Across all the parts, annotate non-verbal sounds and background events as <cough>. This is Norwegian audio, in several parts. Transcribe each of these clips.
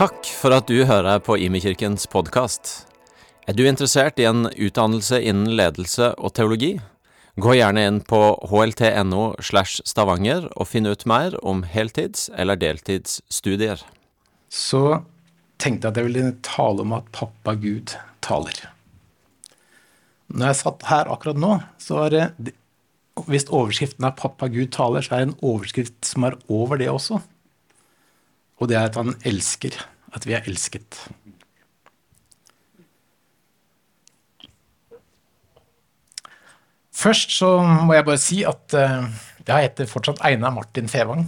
Takk for at du hører på Imekirkens podkast. Er du interessert i en utdannelse innen ledelse og teologi? Gå gjerne inn på hlt.no slash stavanger og finn ut mer om heltids- eller deltidsstudier. Så tenkte jeg at jeg ville tale om at pappa Gud taler. Når jeg satt her akkurat nå, så er det Hvis overskriften er 'Pappa Gud taler', så er det en overskrift som er over det også. Og det er at han elsker. At vi er elsket. Først så må jeg bare si at uh, jeg heter fortsatt Einar Martin Fevang.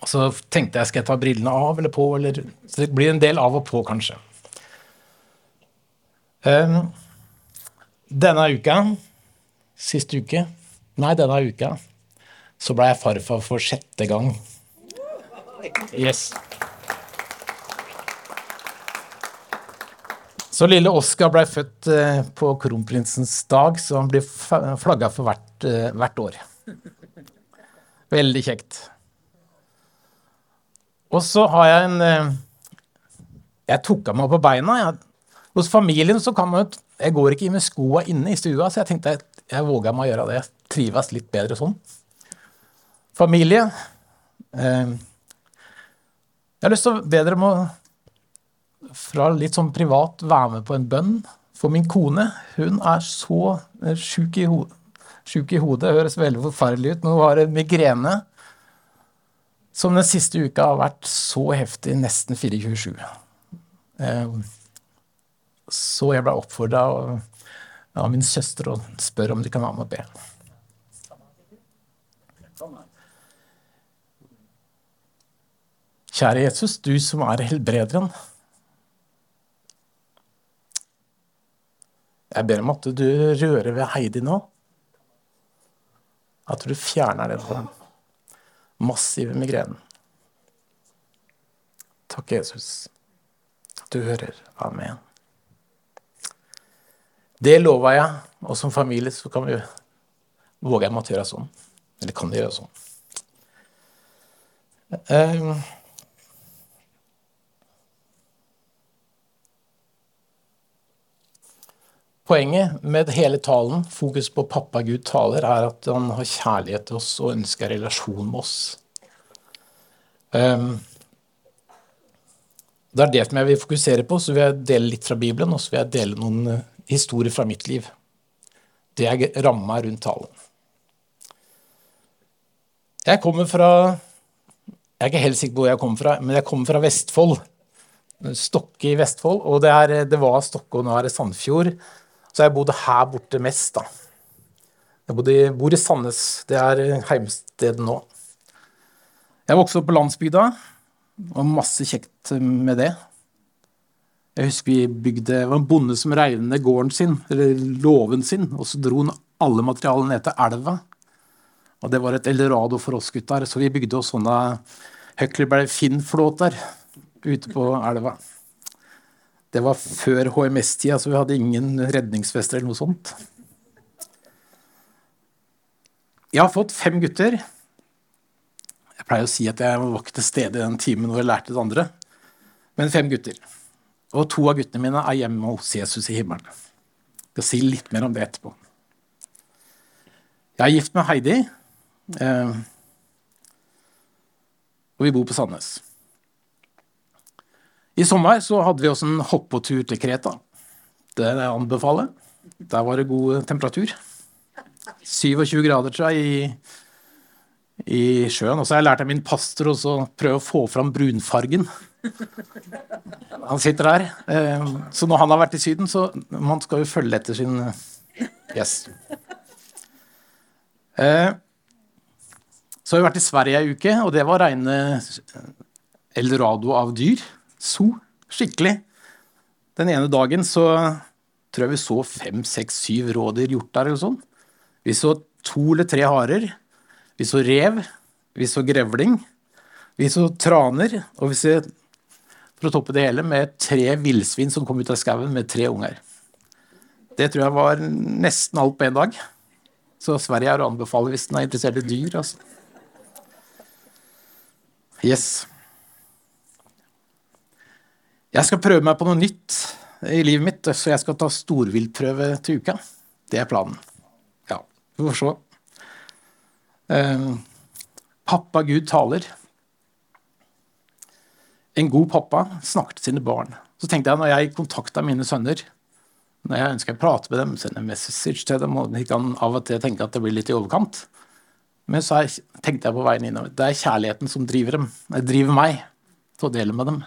Og så tenkte jeg skal jeg ta brillene av eller på, eller, så det blir en del av og på, kanskje. Um, denne uka, sist uke, nei, denne uka, så ble jeg farfar for sjette gang. Yes. Så lille Oskar ble født eh, på kronprinsens dag, så han blir flagga for hvert, eh, hvert, år. Veldig kjekt. Og så har jeg en eh, Jeg tok av meg på beina. Jeg, hos familien så kan man Jeg går ikke med skoa inne i stua, så jeg tenkte jeg, jeg våga meg å gjøre det. Jeg trives litt bedre sånn. Familie. Jeg har lyst til å be dere om å fra litt sånn privat være med på en bønn for min kone. Hun er så sjuk i, ho i hodet. Det høres veldig forferdelig ut, men hun har en migrene som den siste uka har vært så heftig, nesten 24-7. Eh, så jeg ble oppfordra av min søster å spørre om de kan være med og be. Kjære Jesus, du som er helbrederen. Jeg ber om at du rører ved Heidi nå. At du fjerner den massive migrenen. Takk, Jesus. Du hører. Amen. Det lover jeg, og som familie så kan vi våge jeg måtte gjøre sånn. Eller kan de gjøre sånn? Uh, Poenget med hele talen, fokus på pappa Gud taler, er at han har kjærlighet til oss og ønsker relasjon med oss. Um, det er det som jeg vil fokusere på, så vil jeg dele litt fra Bibelen, og så vil jeg dele noen eh, historier fra mitt liv. Det er ramma rundt talen. Jeg kommer fra Jeg er ikke helt sikker på hvor jeg kommer fra, men jeg kommer fra Vestfold. Stokke i Vestfold. Og det, er, det var Stokke, og nå er det Sandfjord. Så jeg bodde her borte mest, da. Jeg bodde, bor i Sandnes. Det er heimstedet nå. Jeg vokste opp på landsbygda, og masse kjekt med det. Jeg husker vi bygde Det var en bonde som reiv ned gården sin, eller låven sin, og så dro han alle materialene ned til elva. Og det var et eldorado for oss gutter, så vi bygde oss sånne Huckleberry Finn-flåter ute på elva. Det var før HMS-tida, så vi hadde ingen redningsvester eller noe sånt. Jeg har fått fem gutter. Jeg pleier å si at jeg var ikke til stede i den timen hvor jeg lærte det andre. Men fem gutter. Og to av guttene mine er hjemme hos Jesus i himmelen. Jeg skal si litt mer om det etterpå. Jeg er gift med Heidi, eh, og vi bor på Sandnes. I sommer så hadde vi også en hoppetur til Kreta. Det jeg anbefaler. Der var det god temperatur. 27 grader, tror jeg, i, i sjøen. Og så har jeg lært av min pastor å prøve å få fram brunfargen. Han sitter der. Eh, så når han har vært i Syden, så man skal jo følge etter sin Yes. Eh, så har vi vært i Sverige ei uke, og det var reine eldorado av dyr so skikkelig. Den ene dagen så tror jeg vi så fem, seks, syv rådyr der eller sånn. Vi så to eller tre harer. Vi så rev. Vi så grevling. Vi så traner. Og vi så, for å toppe det hele, med tre villsvin som kom ut av skauen med tre unger. Det tror jeg var nesten alt på én dag. Så Sverige er å anbefale hvis den er interessert i dyr. altså. Yes. Jeg skal prøve meg på noe nytt i livet mitt, så jeg skal ta storviltprøve til uka. Det er planen. Ja, vi får se. Eh, pappa Gud taler. En god pappa snakker til sine barn. Så tenkte jeg når jeg kontakta mine sønner, når jeg ønsker å prate med dem, sende message til dem, og de kan av og til tenke at det blir litt i overkant, men så tenkte jeg på veien innover det er kjærligheten som driver dem, det driver meg til å dele med dem.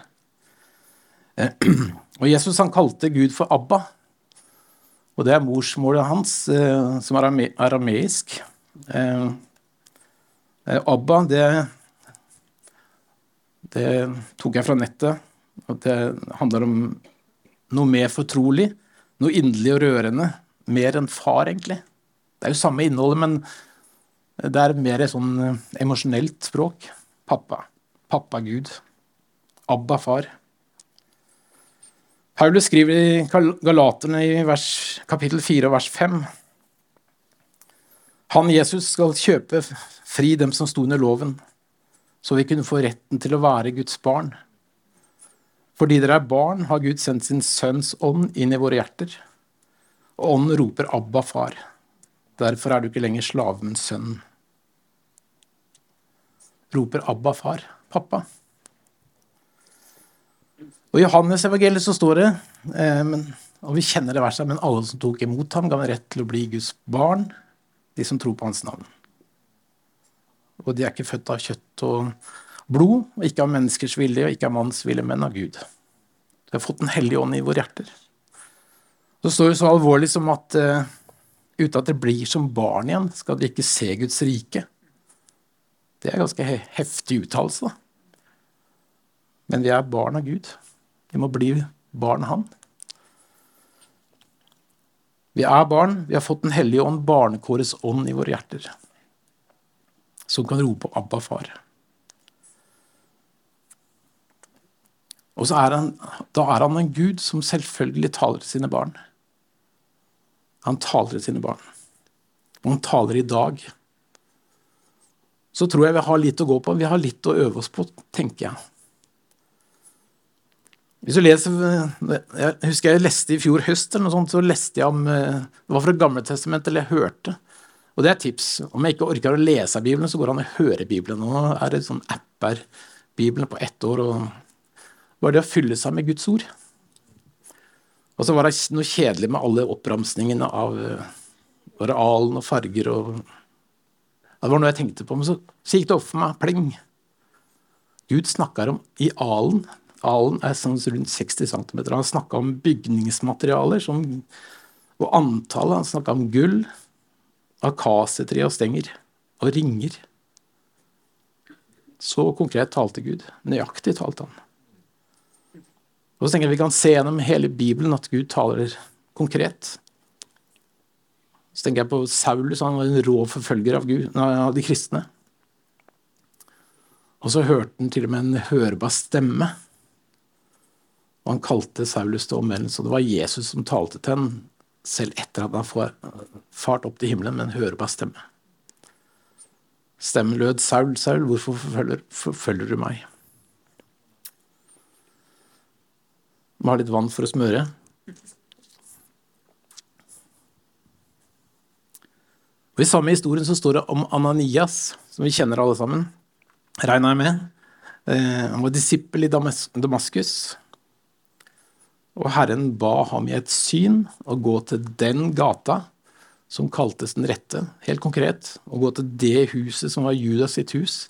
<clears throat> Og Jesus han kalte Gud for Abba. Og det er morsmålet hans, eh, som er arameisk. Eh, eh, Abba, det, det tok jeg fra nettet. Og det handler om noe mer fortrolig, noe inderlig og rørende. Mer enn far, egentlig. Det er jo samme innholdet, men det er mer et sånn emosjonelt språk. Pappa. Pappa Gud. Abba far. Paulus skriver i Galaterne i vers, kapittel 4 vers 5 Han Jesus skal kjøpe fri dem som sto under loven, så vi kunne få retten til å være Guds barn. Fordi dere er barn, har Gud sendt sin sønns ånd inn i våre hjerter. Og ånden roper 'Abba, far'. Derfor er du ikke lenger slave, men sønnen. Roper 'Abba, far'. Pappa. Og I Johannes evangeliet så står det, eh, men, og vi kjenner det verset, men alle som tok imot ham, ga ham rett til å bli Guds barn, de som tror på hans navn. Og de er ikke født av kjøtt og blod, og ikke av menneskers vilje, og ikke av manns vilje, men av Gud. De har fått Den hellige ånd i våre hjerter. Så står det så alvorlig som at uh, uten at det blir som barn igjen, skal de ikke se Guds rike. Det er ganske heftig uttalelse, da. Men vi er barn av Gud. Vi må bli barn Han. Vi er barn, vi har fått Den hellige ånd, barnekårets ånd, i våre hjerter. Som kan rope 'Abba, far'. Og er han, da er han en gud som selvfølgelig taler til sine barn. Han taler til sine barn. Og han taler i dag. Så tror jeg vi har litt å gå på. Vi har litt å øve oss på, tenker jeg. Hvis du leser, Jeg husker jeg leste i fjor høst, eller noe sånt, så leste jeg om eh, Det var fra Gamletestamentet, eller jeg hørte. Og det er et tips. Om jeg ikke orker å lese Bibelen, så går det an å høre Bibelen. Nå er det sånn apper Bibelen på ett år. og Bare det å fylle seg med Guds ord. Og så var det noe kjedelig med alle oppramsningene av arealen alen og farger og Det var noe jeg tenkte på, men så, så gikk det opp for meg. Pling. Gud snakker om i alen Alen er sånn rundt 60 cm. Han snakka om bygningsmaterialer som, og antallet. Han snakka om gull, akasietre og stenger og ringer. Så konkret talte Gud. Nøyaktig talte han. Og så tenker jeg Vi kan se gjennom hele Bibelen at Gud taler konkret. Så tenker jeg på Saulus, han var en rå forfølger av, Gud, av de kristne. Og så hørte han til og med en hørbar stemme. Og han kalte Saulus til omvendelse. Og det var Jesus som talte til ham, selv etter at han får fart opp til himmelen med en hørbar stemme. Stemmen lød, Saul, Saul, hvorfor forfølger, forfølger du meg? Må ha litt vann for å smøre. Og I samme historien så står det om Ananias, som vi kjenner alle sammen. Regna jeg med. Eh, han var disippel i Damaskus. Og Herren ba ham i et syn å gå til den gata som kaltes den rette, helt konkret, å gå til det huset som var Judas sitt hus,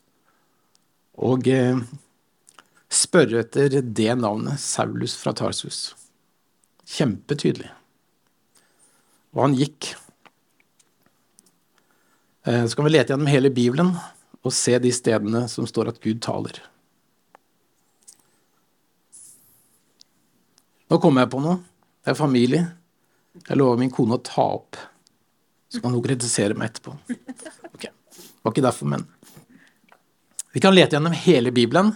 og eh, spørre etter det navnet, Saulus fra Tarsus. Kjempetydelig. Og han gikk. Eh, så kan vi lete gjennom hele Bibelen og se de stedene som står at Gud taler. Nå kommer jeg på noe. Det er familie. Jeg lover min kone å ta opp. Så kan hun kritisere meg etterpå. Ok, var ikke derfor, men Vi kan lete gjennom hele Bibelen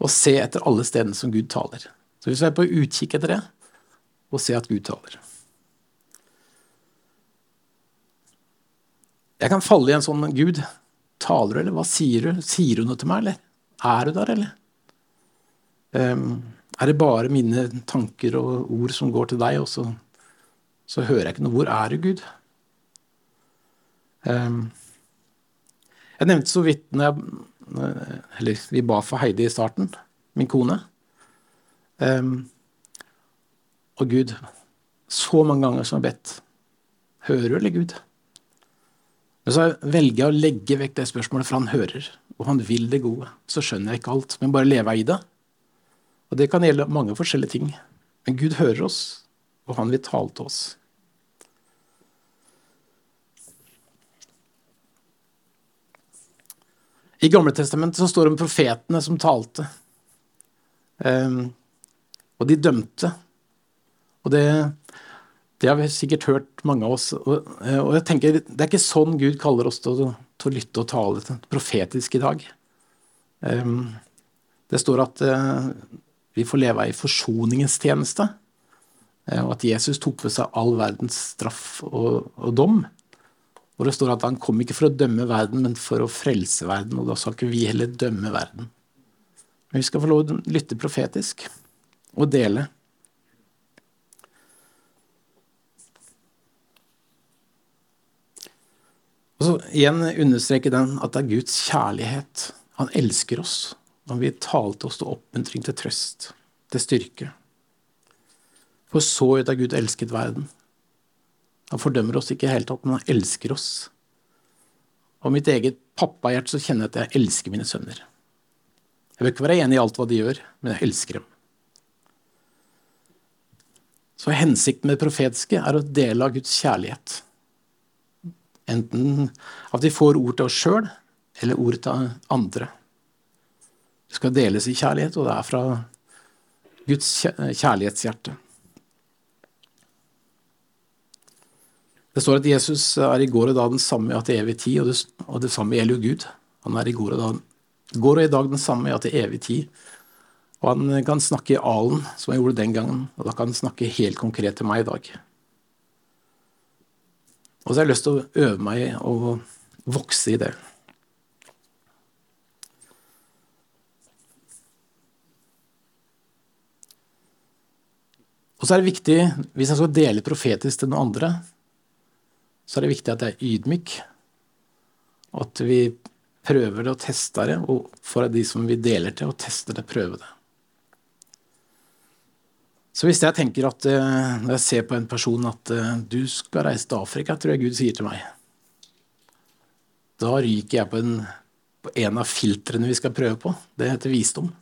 og se etter alle stedene som Gud taler. Så vi er på utkikk etter det og se at Gud taler. Jeg kan falle i en sånn Gud, taler du, eller hva sier du? Sier du noe til meg, eller? Er du der, eller? Um, er det bare mine tanker og ord som går til deg, og så, så hører jeg ikke noe? Hvor er du, Gud? Um, jeg nevnte så vidt når jeg, eller vi ba for Heidi i starten, min kone. Um, og Gud, så mange ganger som jeg har bedt, hører du, eller Gud? Men så velger jeg å legge vekk det spørsmålet, for han hører, og han vil det gode. Så skjønner jeg ikke alt, men bare lever jeg i det. Og det kan gjelde mange forskjellige ting. Men Gud hører oss, og han vil tale til oss. I Gamletestamentet står det om profetene som talte. Um, og de dømte. Og det det har vi sikkert hørt mange av oss. Og, og, jeg tenker, Det er ikke sånn Gud kaller oss til til å lytte og tale profetisk i dag. Um, det står at uh, vi får leve i forsoningens tjeneste. Uh, og at Jesus tok ved seg all verdens straff og, og, dom. Hvor det står at han kom ikke for å dømme verden, men for å frelse verden. Og da skal ikke vi heller dømme verden. Men vi skal få lov til å lytte profetisk og dele. Og så igjen understreke den at det er Guds kjærlighet. Han elsker oss. Han vi talte oss til oppmuntring, til trøst, til styrke. For så ut har Gud elsket verden. Han fordømmer oss ikke i hele tatt, men han elsker oss. Og mitt eget pappahjerte så kjenner jeg at jeg elsker mine sønner. Jeg bør ikke være enig i alt hva de gjør, men jeg elsker dem. Så hensikten med det profetiske er å dele av Guds kjærlighet. Enten at vi får ord til oss sjøl, eller ord til andre. Skal deles i kjærlighet, og det er fra Guds kjærlighetshjerte. Det står at Jesus er i går og dag den samme ja til evig tid, og det, og det samme gjelder jo Gud. Han er i går og, da, går og i dag den samme ja til evig tid. Og han kan snakke i alen, som han gjorde den gangen, og da kan han snakke helt konkret til meg i dag. Og så har jeg lyst til å øve meg og vokse i det. Og så er det viktig, hvis jeg skal dele profetisk til noen andre, så er det viktig at jeg er ydmyk, og at vi prøver det og tester det, og for de som vi deler til, å teste det, prøve det. Så hvis jeg tenker at eh, når jeg ser på en person at eh, du skal reise til Afrika, tror jeg Gud sier til meg, da ryker jeg på en, på en av filtrene vi skal prøve på. Det heter visdom.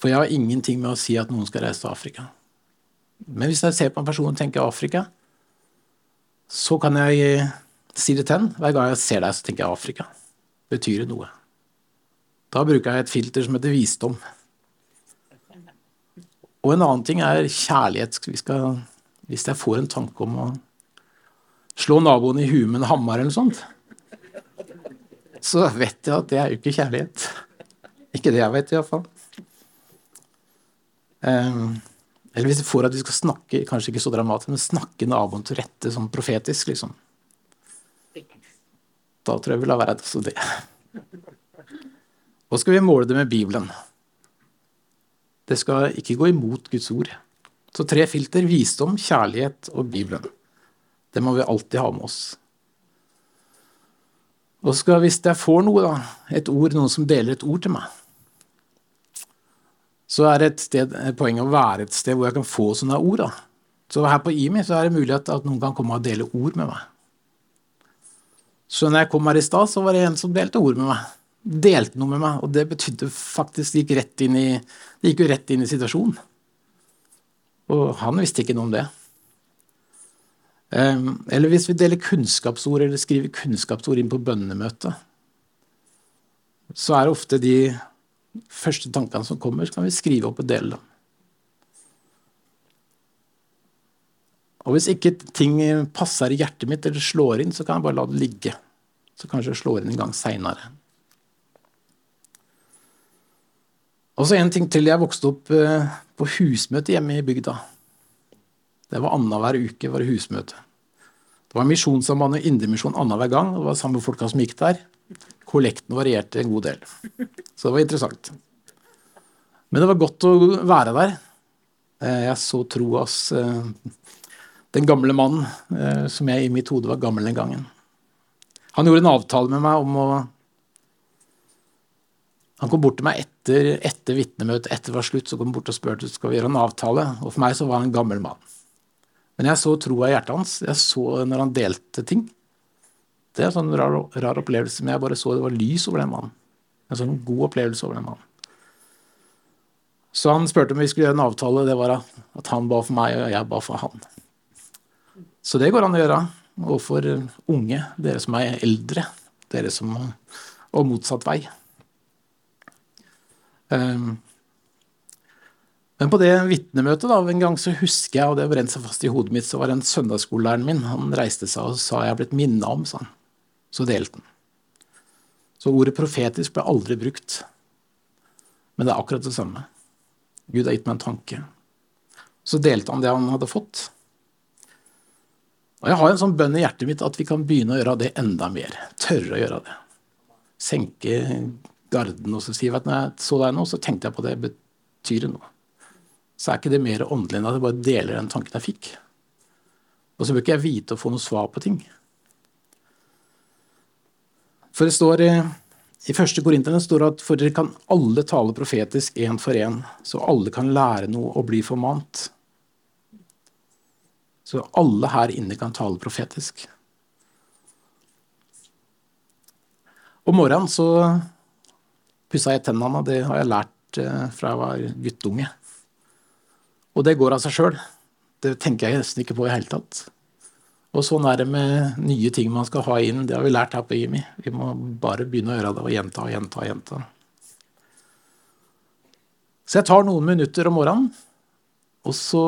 For jeg har ingenting med å si at noen skal reise til Afrika. Men hvis jeg ser på en person og tenker Afrika, så kan jeg si det til henne. Hver gang jeg ser deg, så tenker jeg Afrika. Betyr det noe? Da bruker jeg et filter som heter visdom. Og en annen ting er kjærlighet. Skal, hvis jeg får en tanke om å slå naboen i huet med en hammer eller sånt, så vet jeg at det er jo ikke kjærlighet. Ikke det jeg vet, iallfall. Um, eller hvis vi får at vi skal snakke, kanskje ikke så dramatisk, men snakke naboen til rette sånn profetisk, liksom. Da tror jeg vi lar være også det. Og skal vi måle det med Bibelen. Det skal ikke gå imot Guds ord. Så tre filter visdom, kjærlighet og Bibelen. Det må vi alltid ha med oss. Og skal, hvis jeg får noe, da, et ord, noen som deler et ord til meg, så er det et, sted, et poeng å være et sted hvor jeg kan få sånne ord. da. Så her på IMI så er det mulig at, at noen kan komme og dele ord med meg. Så når jeg kom her i stad, så var det en som delte ord med meg delte noe med meg, og det betydde faktisk gikk rett inn i, Det gikk jo rett inn i situasjonen. Og han visste ikke noe om det. Ehm, eller hvis vi deler kunnskapsord eller skriver kunnskapsord inn på bønnemøtet, så er det ofte de første tankene som kommer, så kan vi skrive opp og dele dem. Og hvis ikke ting passer i hjertet mitt eller slår inn, så kan jeg bare la det ligge. Så kanskje jeg slår inn en gang seinere. Og så en ting til. Jeg vokste opp eh, på husmøte hjemme i bygda. Det var annenhver uke var det husmøte. Det var Misjonssambandet og Indremisjon annenhver gang. Det var samme folka som gikk der. Kollekten varierte en god del. Så det var interessant. Men det var godt å være der. Eh, jeg så Troas, den gamle mannen, som jeg i mitt hode var gammel den gangen. Han gjorde en avtale med meg om å Han kom bort til meg etter, etter vitnemøtet, etter det var slutt, så kom han bort og spurte skal vi gjøre en avtale. Og for meg så var han en gammel mann. Men jeg så troa i hjertet hans. Jeg så når han delte ting. Det er en sånn rar, rar opplevelse, men jeg bare så det var lys over den mannen. En sånn god opplevelse over den mannen. Så han spurte om vi skulle gjøre en avtale. Det var at han ba for meg, og jeg ba for han. Så det går an å gjøre overfor unge, dere som er eldre, dere som Og motsatt vei. Um, men på det vitnemøtet en gang så husker jeg, og det brente seg fast i hodet mitt, så var det en søndagsskolelæreren min. Han reiste seg og sa 'jeg har blitt minna om', sa han. Så delte han. Så ordet profetisk ble aldri brukt. Men det er akkurat det samme. Gud har gitt meg en tanke. Så delte han det han hadde fått. Og Jeg har en sånn bønn i hjertet mitt at vi kan begynne å gjøre det enda mer. Tørre å gjøre det. Senke garden og så si at når jeg så deg nå, så tenkte jeg på det. Betyr det noe? Så er ikke det mer åndelig enn at jeg bare deler den tanken jeg fikk. Og så bør ikke jeg vite å få noe svar på ting. For det står i, første Korinterne står at for dere kan alle tale profetisk én for én, så alle kan lære noe og bli formant. Så alle her inne kan tale profetisk. Om morgenen så pussa jeg tennene. Det har jeg lært eh, fra jeg var guttunge. Og det går av seg sjøl. Det tenker jeg nesten ikke på i hele tatt. Og sånn er det med nye ting man skal ha inn. Det har vi lært her på IMI. Vi må bare begynne å gjøre det og gjenta og gjenta og gjenta. Så jeg tar noen minutter om morgenen, og så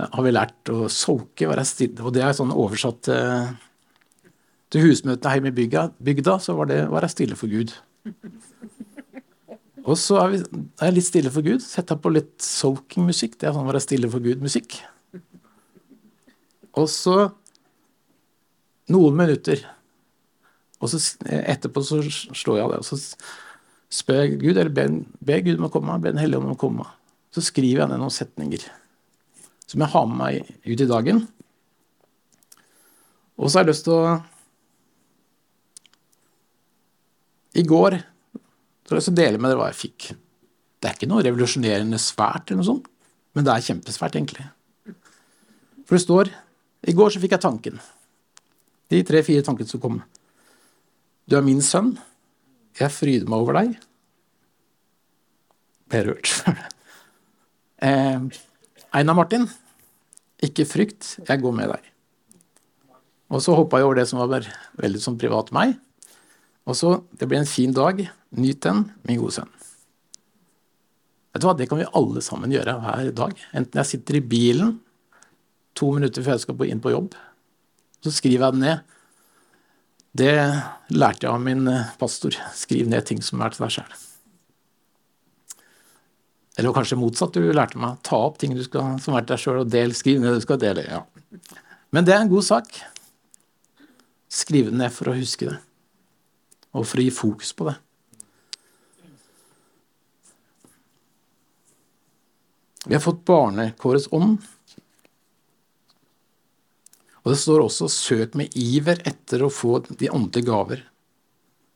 har vi lært å solke, være stille. Og det er sånn oversatt til, husmøtene hjemme i bygda, bygda, så var det å være stille for Gud. Og så er, vi, er jeg litt stille for Gud. Setter på litt soaking-musikk. Det er sånn å være stille for Gud-musikk. Og så noen minutter. Og så etterpå så slår jeg av det. Og så spør jeg Gud, eller ber, ber Gud om å komme, ber Den hellige om å komme. Så skriver jeg ned noen setninger som jeg har med meg ut i dagen. Og så har jeg lyst til å I går så har jeg lyst til å dele med dere hva jeg fikk. Det er ikke noe revolusjonerende svært, eller noe sånt, men det er kjempesvært, egentlig. For det står I går så fikk jeg tanken. De tre-fire tankene som kom. Du er min sønn. Jeg fryder meg over deg. Ble rørt. <laughs> eh, Einar Martin, ikke frykt, jeg går med deg. Og så hoppa jeg over det som var veldig sånn privat meg. Og så Det blir en fin dag. Nyt den, min gode sønn. Vet du hva, Det kan vi alle sammen gjøre hver dag. Enten jeg sitter i bilen to minutter før jeg skal inn på jobb, så skriver jeg det ned. Det lærte jeg av min eh, pastor. Skriv ned ting som er til deg sjøl. Eller kanskje motsatt. Du lærte meg ta opp ting skal, som er til deg sjøl, og del, skriv ned det du skal dele. Ja. Men det er en god sak. Skriv det ned for å huske det, og for å gi fokus på det. Vi har fått barnekårets ånd. Og det står også 'søk med iver etter å få de åndelige gaver',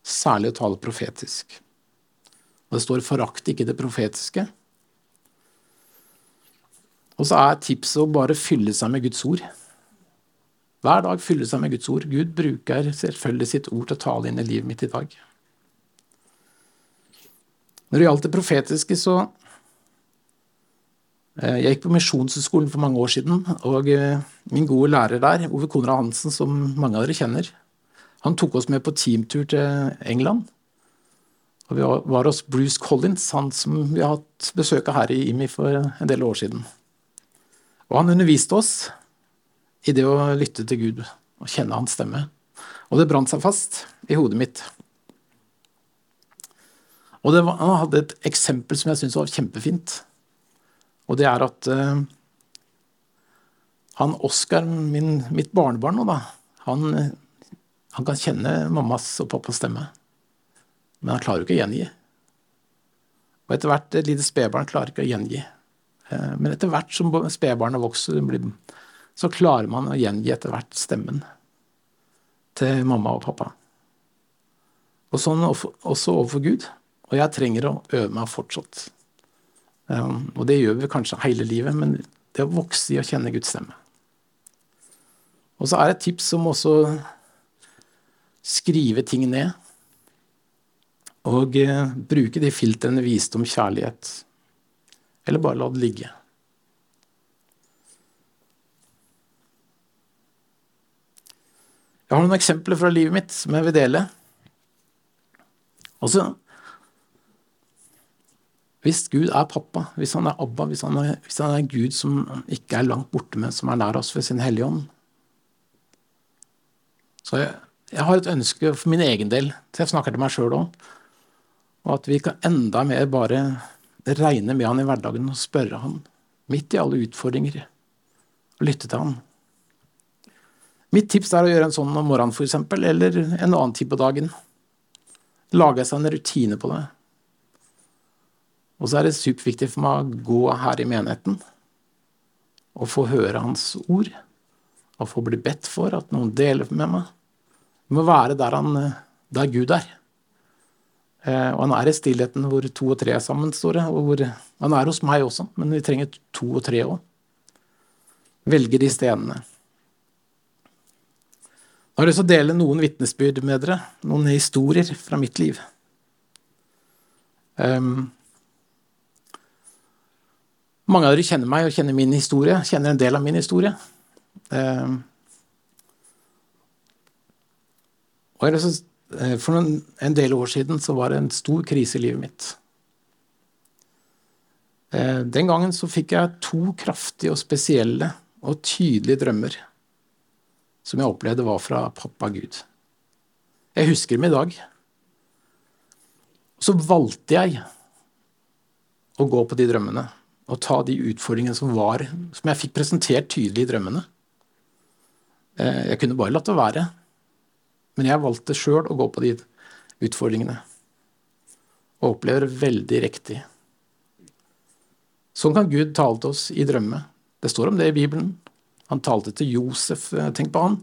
særlig å tale profetisk. Og det står 'forakt ikke det profetiske', og så er tipset å bare fylle seg med Guds ord. Hver dag fylle seg med Guds ord. Gud bruker selvfølgelig sitt ord til å tale inn i livet mitt i dag. Når det gjaldt det profetiske, så Jeg gikk på Misjonshøgskolen for mange år siden, og eh, min gode lærer der, Ove Konrad Hansen, som mange av dere kjenner, han tok oss med på teamtur til England. Og vi var hos Bruce Collins, han som vi har hatt besøk av her i IMI for en del år siden. Og han underviste oss i det å lytte til Gud og kjenne hans stemme. Og det brant seg fast i hodet mitt. Og var, han hadde et eksempel som jeg syntes var kjempefint. Og det er at uh, han Oskar, mitt barnebarn nå, da, han, han, kan kjenne mammas og pappas stemme. Men han klarer jo ikke å gjengi. Og etter hvert, et lite spedbarn klarer ikke å gjengi. Uh, men etter hvert som spedbarnet vokser, så klarer man å gjengi etter hvert stemmen til mamma og pappa. Og sånn også overfor Gud. Og jeg trenger å øve meg fortsatt. Um, og det gjør vi kanskje hele livet, men det å vokse i å kjenne Guds stemme. Og så er det et tips om også skrive ting ned. Og uh, bruke de filtrene visdom, kjærlighet. Eller bare la det ligge. Jeg har noen eksempler fra livet mitt som jeg vil dele. Altså, hvis Gud er pappa, hvis han er Abba, hvis han er, hvis han er Gud som ikke er langt borte, men som er nær oss ved sin Hellige Ånd Så jeg, jeg, har et ønske for min egen del, så jeg snakker til meg sjøl òg, og at vi kan enda mer bare regne med han i hverdagen og spørre han, midt i alle utfordringer, og lytte til han. Mitt tips er å gjøre en sånn om morgenen, f.eks., eller en annen tid på dagen. Lage seg en rutine på det. Og så er det superviktig for meg å gå her i menigheten og få høre hans ord. Og få bli bedt for at noen deler med meg. Det må være der, han, der Gud er. Eh, og han er i stillheten hvor to og tre er sammen, står det. Og hvor, han er hos meg også, men vi trenger to og tre òg. Velge de stedene. Jeg har lyst til å dele noen vitnesbyrd med dere, noen historier fra mitt liv. Um, mange av dere kjenner meg og kjenner min historie, kjenner en del av min historie. Um, og eh, For en, del år siden så var det en stor krise i livet mitt. Uh, den gangen så fikk jeg to kraftige og spesielle og tydelige drømmer som jeg opplevde var fra pappa Gud. Jeg husker dem i dag. Så valgte jeg å gå på de drømmene og ta de utfordringene som var, som jeg fikk presentert tydelig i drømmene. Eh, jeg kunne bare latt det være, men jeg valgte sjøl å gå på de utfordringene. Og opplever veldig riktig. Sånn kan Gud tale til oss i drømme. Det står om det i Bibelen. Han talte til Josef. Eh, tenk på han.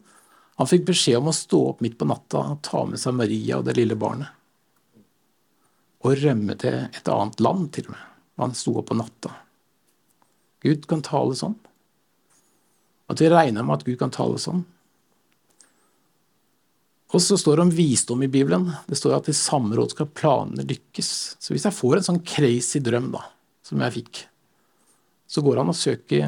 Han fikk beskjed om å stå opp midt på natta og ta med seg Maria og det lille barnet. Og rømme til et annet land, til og med. Han sto opp på natta. Gud kan tale sånn. At vi regner med at Gud kan tale sånn. Og så står det om visdom i Bibelen. Det står at i samråd skal planene lykkes. Så hvis jeg får en sånn crazy drøm, da, som jeg fikk, så går det an å søke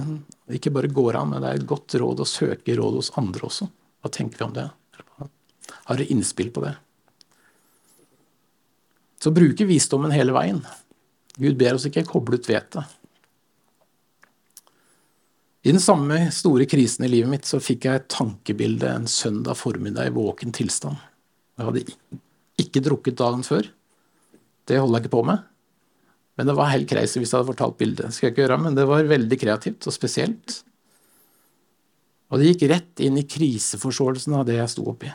Ikke bare går an, men det er et godt råd å søke råd hos andre også. Hva tenker vi om det? Har dere innspill på det? Så bruker visdommen hele veien. Gud ber oss ikke koble ut vettet. I den samme store krisen i livet mitt så fikk jeg et tankebilde en søndag formiddag i våken tilstand. Jeg hadde ikke drukket dagen før. Det holder jeg ikke på med. Men det var helt crazy hvis jeg hadde fortalt bildet. Det skal jeg ikke gjøre, men det var veldig kreativt og spesielt. Og det gikk rett inn i kriseforståelsen av det jeg sto oppi.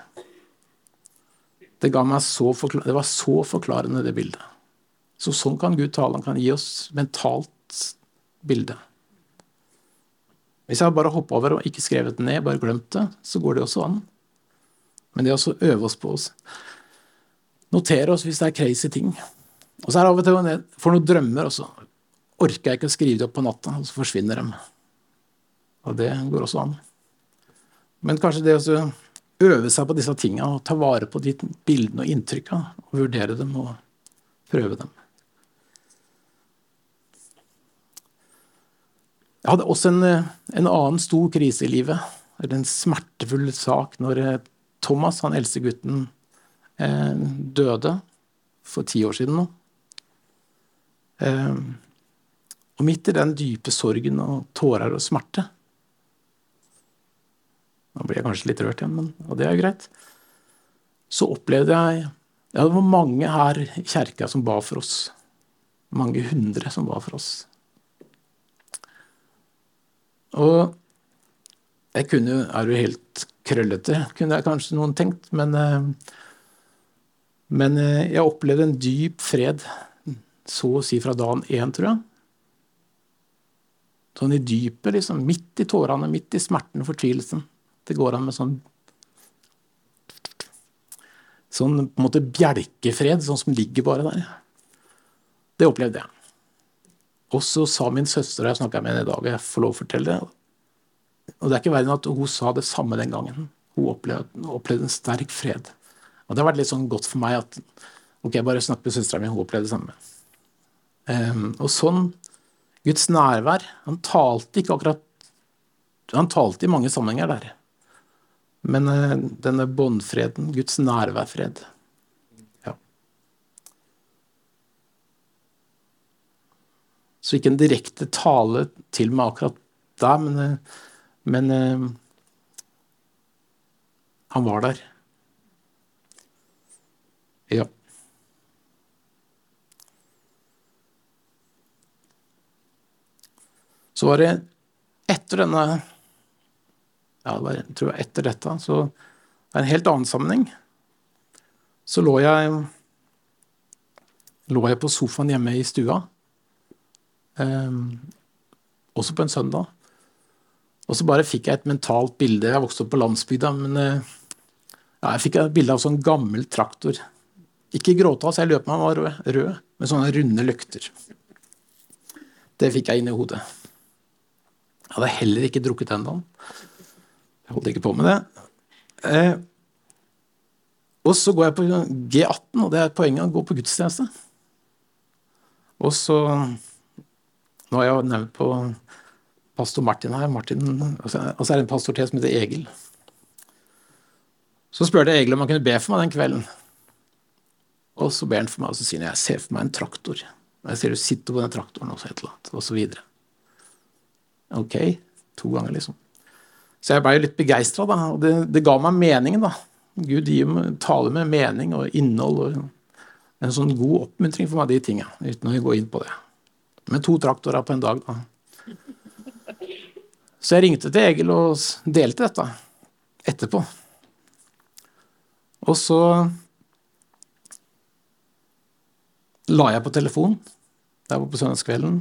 Det, så det var så forklarende, det bildet. Så sånn kan Gud tale. Han kan gi oss mentalt bilde. Hvis jeg bare hoppa over og ikke skrevet det ned, bare glemt det, så går det også an. Men det å øve oss på oss Notere oss hvis det er crazy ting. Og så er det av og til jeg får noen drømmer, og så orker jeg ikke å skrive det opp på natta, og så forsvinner de. Og det går også an. Men kanskje det å øve seg på disse tinga og ta vare på de bildene og inntrykka, og vurdere dem og prøve dem. Jeg hadde også en, en annen stor krise i livet. Eller en smertefull sak når Thomas, han eldste gutten, eh, døde for ti år siden nå. Eh, og midt i den dype sorgen og tårer og smerte Nå blir jeg kanskje litt rørt igjen, men, og det er jo greit. Så opplevde jeg Ja, det var mange her i kjerka som ba for oss. Mange hundre som ba for oss. Og jeg kunne Er jo helt krøllete, kunne jeg kanskje noen tenkt, men, eh, men eh, jeg opplevde en dyp fred så å si fra dagen én, tror jeg. Sånn i dypet, liksom. Midt i tårene, midt i smerten og fortvilelsen. Det går an med sånn Sånn på en måte bjelkefred, sånn som ligger bare der. Det opplevde jeg. Og så sa min søster, og jeg snakka med henne i dag, og jeg får lov å fortelle det. Og det er ikke verre enn at hun sa det samme den gangen. Hun opplevde, opplevde en sterk fred. Og det har vært litt sånn godt for meg at ok, bare snakk med søstera mi, hun opplevde det samme. Um, og sånn Guds nærvær Han talte ikke akkurat Han talte i mange sammenhenger der. Men uh, denne båndfreden, Guds nærværfred Så ikke en direkte tale til meg akkurat der, men, uh, men uh, han var der. Ja. Så var det etter denne Ja, det var, jeg tror jeg etter dette, så det en helt annen sammenheng. Så lå jeg lå jeg på sofaen hjemme i stua, eh, også på en søndag. Og så bare fikk jeg et mentalt bilde. Jeg vokste opp på landsbygda, men eh, ja, jeg fikk et bilde av sånn gammel traktor. Ikke gråta, så jeg løp meg var rød, med sånne runde løkter. Det fikk jeg inn i hodet. Jeg hadde heller ikke drukket den. Jeg holdt ikke på med det. Eh, og så går jeg på G18, og det er poenget å gå på gudstjeneste. Og så Nå har jeg nevnt på pastor Martin her. Martin, og så er det en pastor til som heter Egil. Så spurte jeg Egil om han kunne be for meg den kvelden. Og så ber han for meg, og så sier han jeg ser for meg en traktor. Jeg ser du sitter på den traktoren, og så et eller annet, og så videre. Ok. To ganger, liksom. Så jeg blei litt begeistra, da. Og det, det, ga meg meningen, da. Gud gir taler med mening og innhold. og En sånn god oppmuntring for meg, de tinga, uten å gå inn på det. Med to traktorer på en dag, da. Så jeg ringte til Egil og delte dette etterpå. Og så la jeg på telefon. der var på søndagskvelden.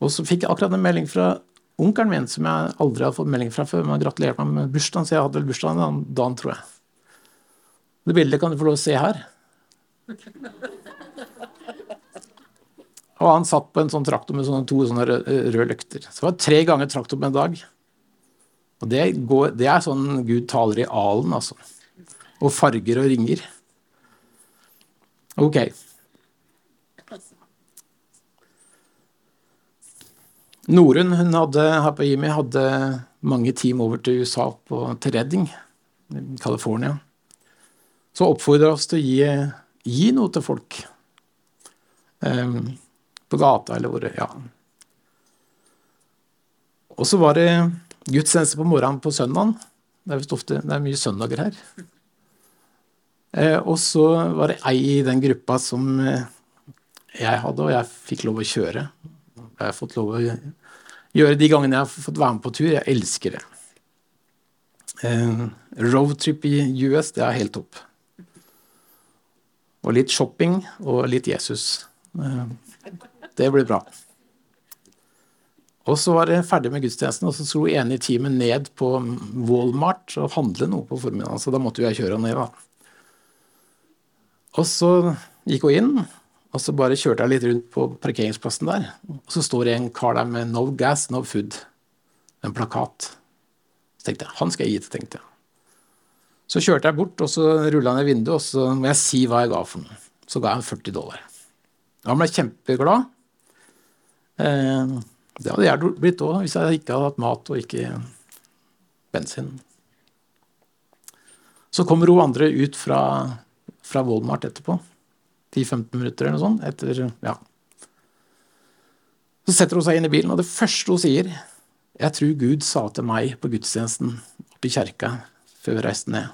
Og så fikk jeg akkurat en melding fra onkelen min, som jeg aldri hadde fått melding fra før. Men gratulerte meg med bursdagen, så jeg hadde vel bursdagen den dagen, tror jeg. Det bildet kan du få lov å se her. Og han satt på en sånn traktor med sånne to sånne røde lykter. Så det var tre ganger traktor på en dag. Og det, går, det er sånn Gud taler i alen, altså. Og farger og ringer. Ok. Norun hun hadde, her på Jimmy hadde mange team over til USA, på, til i California. Så oppfordra oss til å gi, gi, noe til folk. Um, på gata eller hvor Ja. Og så var det gudstjeneste på morgenen på søndagen. Det er, ofte, det er mye søndager her. Eh, og så var det ei i den gruppa som eh, jeg hadde, og jeg fikk lov å kjøre. Jeg har fått lov å gjøre de gangene jeg har fått være med på tur. Jeg elsker det. Eh, roadtrip i US, det er helt topp. Og litt shopping og litt Jesus. Eh, det blir bra. Og så var jeg ferdig med gudstjenesten, og så slo en i teamet ned på Walmart og handle noe på formiddagen. Så da måtte jeg kjøre ned, da. Og så gikk hun inn, og så bare kjørte jeg litt rundt på parkeringsplassen der. Og så står det en kar der med 'No gas, no food'. En plakat. Så tenkte jeg han skal jeg gi til, tenkte jeg. Så kjørte jeg bort, og så rulla jeg ned vinduet, og så må jeg si hva jeg ga for noe. Så ga jeg ham 40 dollar. Han ble kjempeglad. Eh, det hadde jeg blitt òg hvis jeg ikke hadde hatt mat og ikke bensin. Så kommer hun andre ut fra, fra Walmart etterpå. 10-15 minutter eller noe sånt. Etter, ja. Så setter hun seg inn i bilen, og det første hun sier Jeg tror Gud sa til meg på gudstjenesten oppe i kjerka før vi reiste ned,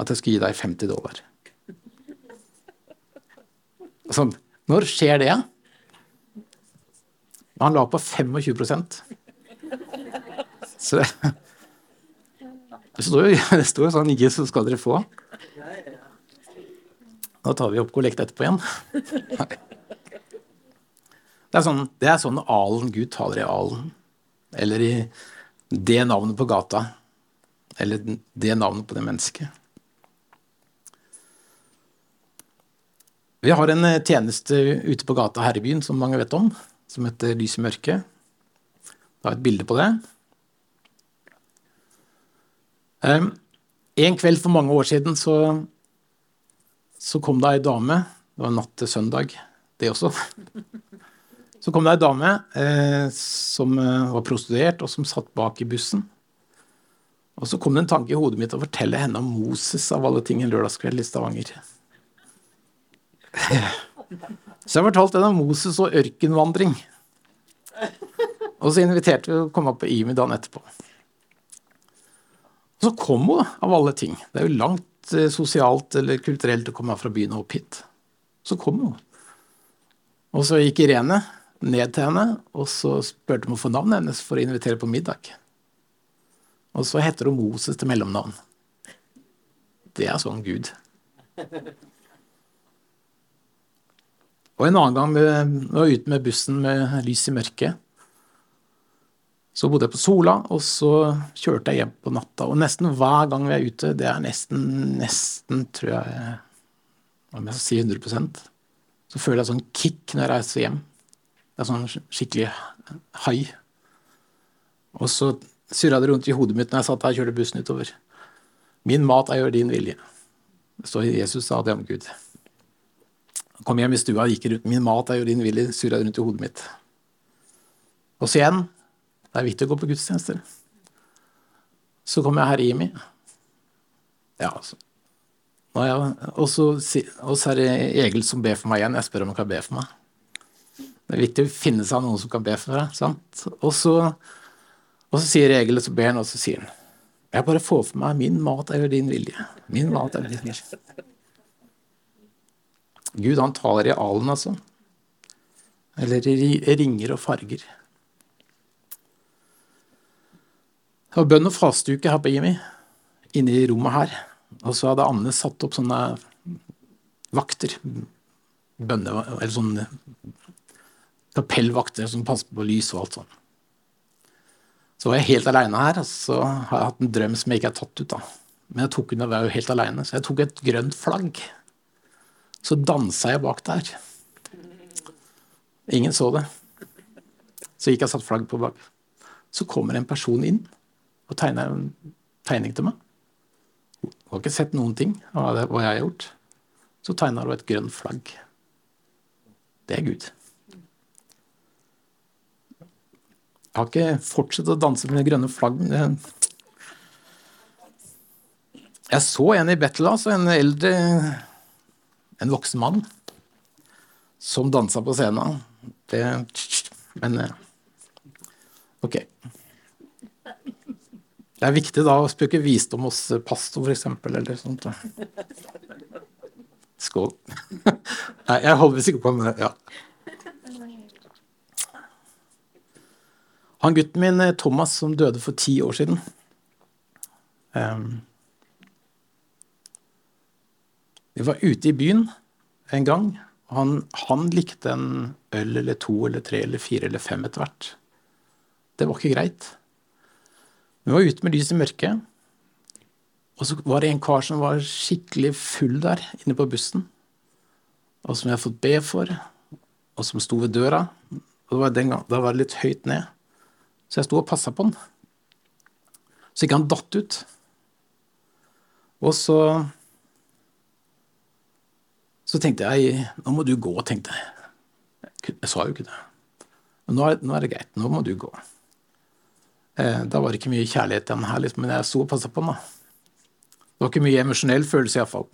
at jeg skulle gi deg 50 dollar. Altså, når skjer det? Han la på 25 Så det står jo, det står jo sånn Ikke så skal dere få'. Da tar vi opp kollekt etterpå igjen. Det er sånn, det er sånn alen Gud taler i alen. Eller i det navnet på gata. Eller det navnet på det mennesket. Vi har en eh, tjeneste ute på gata her i byen som mange vet om, som heter Lys i mørket. Det har et bilde på det. En kveld for mange år siden så, så kom det ei dame. Det var natt til søndag, det også. Så kom det ei dame eh, som eh, var prostituert, og som satt bak i bussen. Og så kom det en tanke i hodet mitt å fortelle henne om Moses av alle ting en lørdagskveld i Stavanger. <laughs> Så jeg fortalte henne om Moses og ørkenvandring. Og så inviterte vi å komme opp på IMI dagen etterpå. Og så kom hun, av alle ting. Det er jo langt eh, sosialt eller kulturelt å komme fra byen og opp hit. Så kom hun. Og så gikk Irene ned til henne og så spurte om å få navnet hennes for å invitere på middag. Og så heter hun Moses til mellomnavn. Det er sånn Gud. Og en annen gang vi var ute med bussen med lys i mørket. Så bodde jeg på Sola, og så kjørte jeg hjem på natta. Og nesten hver gang vi er ute, det er nesten, nesten, tror jeg Om jeg skal si 100% så føler jeg sånn kick når jeg reiser hjem. Det er sånn skikkelig hai. Og så surra det rundt i hodet mitt når jeg satt her og kjørte bussen utover. Min mat er å gjøre din vilje. Det står Jesus sa det om Gud. Kom hjem i stua, gikk rundt. Min mat er jo din vilje, surra rundt i hodet mitt. Og så igjen, det er viktig å gå på gudstjenester. Så kommer jeg her i mi. Ja, altså. Og så er det Egil som ber for meg igjen. Jeg spør om han kan be for meg. Det er viktig å finne seg noen som kan be for deg. sant? Og så, og så sier Egil, og så ber han, og så sier han Jeg bare får for meg min mat er jo din vilje. Min mat er din vilje. Gud, han taler i alen, altså. Eller i ringer og farger. Det var bønn og fasteuke her på Jimmy, inne i rommet her. Og så hadde Anne satt opp sånne vakter. Bønne, eller sånne kapellvakter som passer på lys og alt sånt. Så var jeg helt aleine her, og så har jeg hatt en drøm som jeg ikke har tatt ut. da. Men jeg tok den, jeg var jo helt aleine, så jeg tok et grønt flagg så dansa jeg bak der. Ingen så det. Så gikk jeg og satte flagg på bak. Så kommer en person inn og tegner en tegning til meg. Hun har ikke sett noen ting av hva jeg har gjort. Så tegner hun et grønt flagg. Det er Gud. Jeg har ikke fortsatt å danse med det grønne flagget. Jeg så en i altså en eldre en voksen mann som dansa på scenen. Det Men eh, OK. Det er viktig da å spøke visdom hos pastor, f.eks., eller sånt. Skål. <laughs> Nei, jeg holder visst ikke på med det. Ja. Han gutten min, eh, Thomas, som døde for ti år siden um, Vi var ute i byen en gang. og han, han, likte en øl eller to eller tre eller fire eller fem etter hvert. Det var ikke greit. Vi var ute med lys i mørket, og så var det en kar som var skikkelig full der inne på bussen, og som jeg hadde fått be for, og som sto ved døra. Og var gang, da var det litt høyt ned, så jeg sto og passa på han. Så ikke han datt ut. Og så så tenkte jeg nå må du gå, tenkte jeg. Jeg sa jo ikke det. Men nå nå er det greit. Nå må du gå. Eh, da var det ikke mye kjærlighet igjen her, liksom, men jeg sto og passa på den. Det var ikke mye emosjonell følelse, iallfall.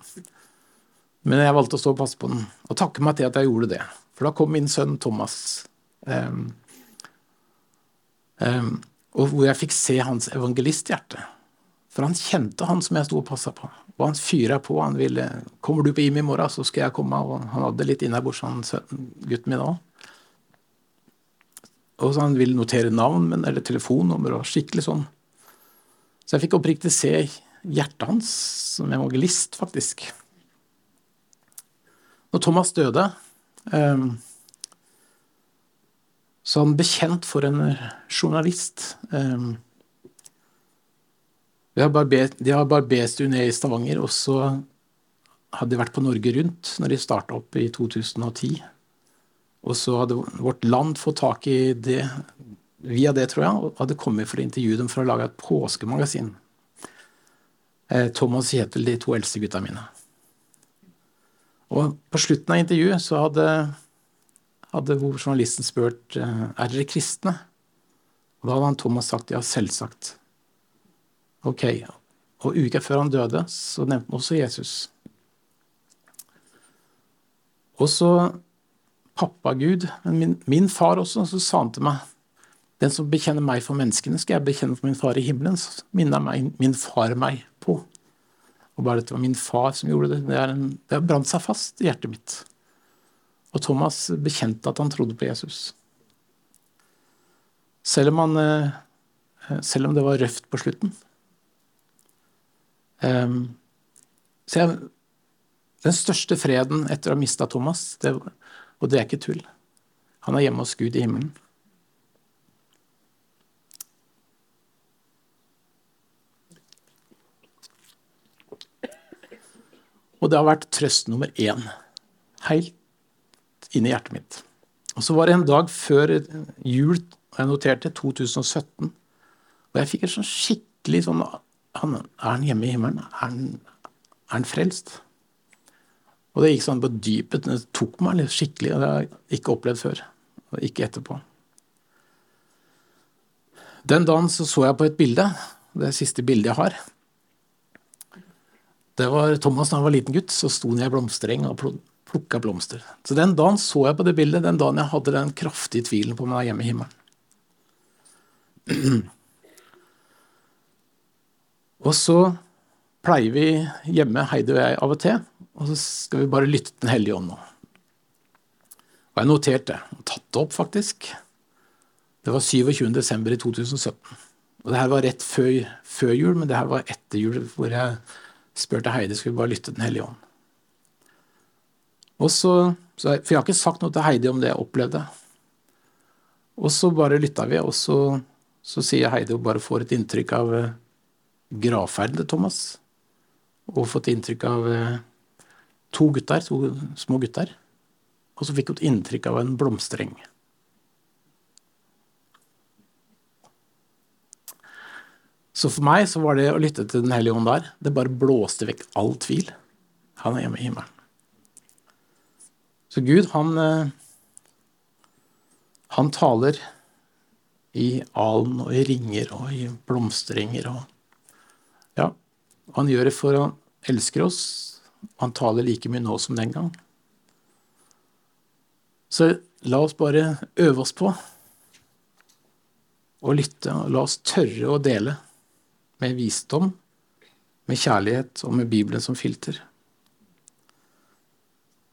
Men jeg valgte å stå og passe på den, og takke meg til at jeg gjorde det. For da kom min sønn Thomas, eh, eh, og hvor jeg fikk se hans evangelisthjerte. For han kjente han som jeg sto og passa på. Og han fyra på. Han ville 'Kommer du på IMI i morgen, så skal jeg komme.' Og han hadde litt innabords, han gutten min òg. Og så han ville notere navn men, eller telefonnummer og skikkelig sånn. Så jeg fikk oppriktig se hjertet hans som evangelist, faktisk. Når Thomas døde um, så han bekjent for en journalist. Um, de har barbert ned i Stavanger, og så hadde de vært på Norge Rundt når de starta opp i 2010. Og så hadde Vårt Land fått tak i det via det, tror jeg, og hadde kommet for å intervjue dem for å lage et påskemagasin. Eh, Thomas Kjetil, de to eldste gutta mine. Og på slutten av intervjuet så hadde, hadde journalisten spurt eh, er dere kristne. Og da hadde han Thomas sagt ja, selvsagt. Ok. Og uka før han døde, så nevnte han også Jesus. Og så pappa Gud, min, min far også, så sa han til meg den som bekjenner meg for menneskene, skal jeg bekjenne for min far i himmelen. Så minner meg, min far meg på. Og bare dette var min far som gjorde det. Det, en, det brant seg fast i hjertet mitt. Og Thomas bekjente at han trodde på Jesus. Selv om, han, eh, selv om det var røft på slutten. Um, så jeg, den største freden etter å ha mista Thomas, det, og det er ikke tull Han er hjemme hos Gud i himmelen. Og det har vært trøst nummer én. Helt inni hjertet mitt. Og så var det en dag før jul, og jeg noterte 2017, og jeg fikk et sånn skikkelig sånn han, Er han hjemme i himmelen? Er han, er han frelst? Og det gikk sånn på dypet. Det tok meg litt skikkelig, og det har jeg ikke opplevd før. Og ikke etterpå. Den dagen så, så jeg på et bilde, det siste bildet jeg har. Det var Thomas da han var liten gutt, så sto han i ei blomstereng og plukka blomster. Så den dagen så jeg på det bildet, den dagen jeg hadde den kraftige tvilen på om han er hjemme i himmelen. <clears throat> Og så pleier vi hjemme, Heidi og jeg, av og til, og så skal vi bare lytte til Den hellige ånd nå. Og jeg noterte og tatt det opp, faktisk. Det var 27. desember i 2017. Og det her var rett før, før jul, men det her var etter jul, hvor jeg spurte Heidi skulle vi bare lytte til Den hellige ånd. Og så, for jeg har ikke sagt noe til Heidi om det jeg opplevde. Og så bare lytta vi, og så, så sier Heidi og bare får et inntrykk av gravferden til Thomas. Og fått inntrykk av eh, to gutter, to små gutter. Og så fikk hun et inntrykk av en blomstereng. Så for meg så var det å lytte til Den hellige ånd der, det bare blåste vekk all tvil. Han er hjemme i himmelen. Så Gud, han eh, Han taler i alen og i ringer og i blomsterenger og han gjør det for han elsker oss. Han taler like mye nå som den gang. Så la oss bare øve oss på å lytte, og la oss tørre å dele med visdom, med kjærlighet og med Bibelen som filter.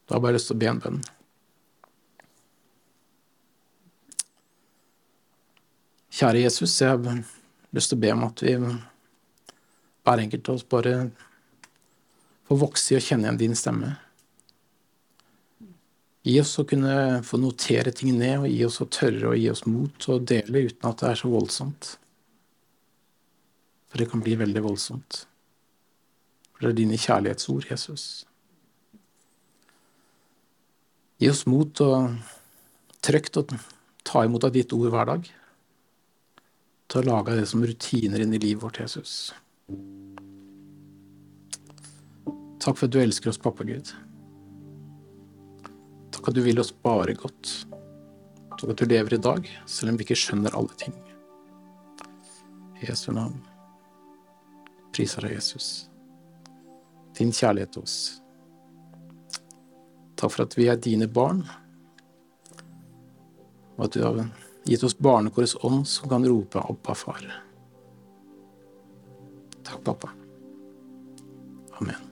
Da har jeg bare lyst til å be en bønn. Kjære Jesus, jeg har lyst til å be om at vi hver enkelt av oss bare får vokse i å kjenne igjen din stemme. Gi oss å kunne få notere ting ned, og gi oss å tørre og gi oss mot å dele uten at det er så voldsomt. For det kan bli veldig voldsomt. For det er dine kjærlighetsord, Jesus. Gi oss mot og trygt å ta imot av ditt ord hver dag. Til å lage det som rutiner inn i livet vårt, Jesus. Takk for at du elsker oss, pappa Gud. Takk at du vil oss bare godt. Takk at du lever i dag, selv om vi ikke skjønner alle ting. Jesu navn priser deg, Jesus. Din kjærlighet til oss. Takk for at vi er dine barn, og at du har gitt oss barnekårets ånd som kan rope 'Abba, far'. Takk, pappa. Amen.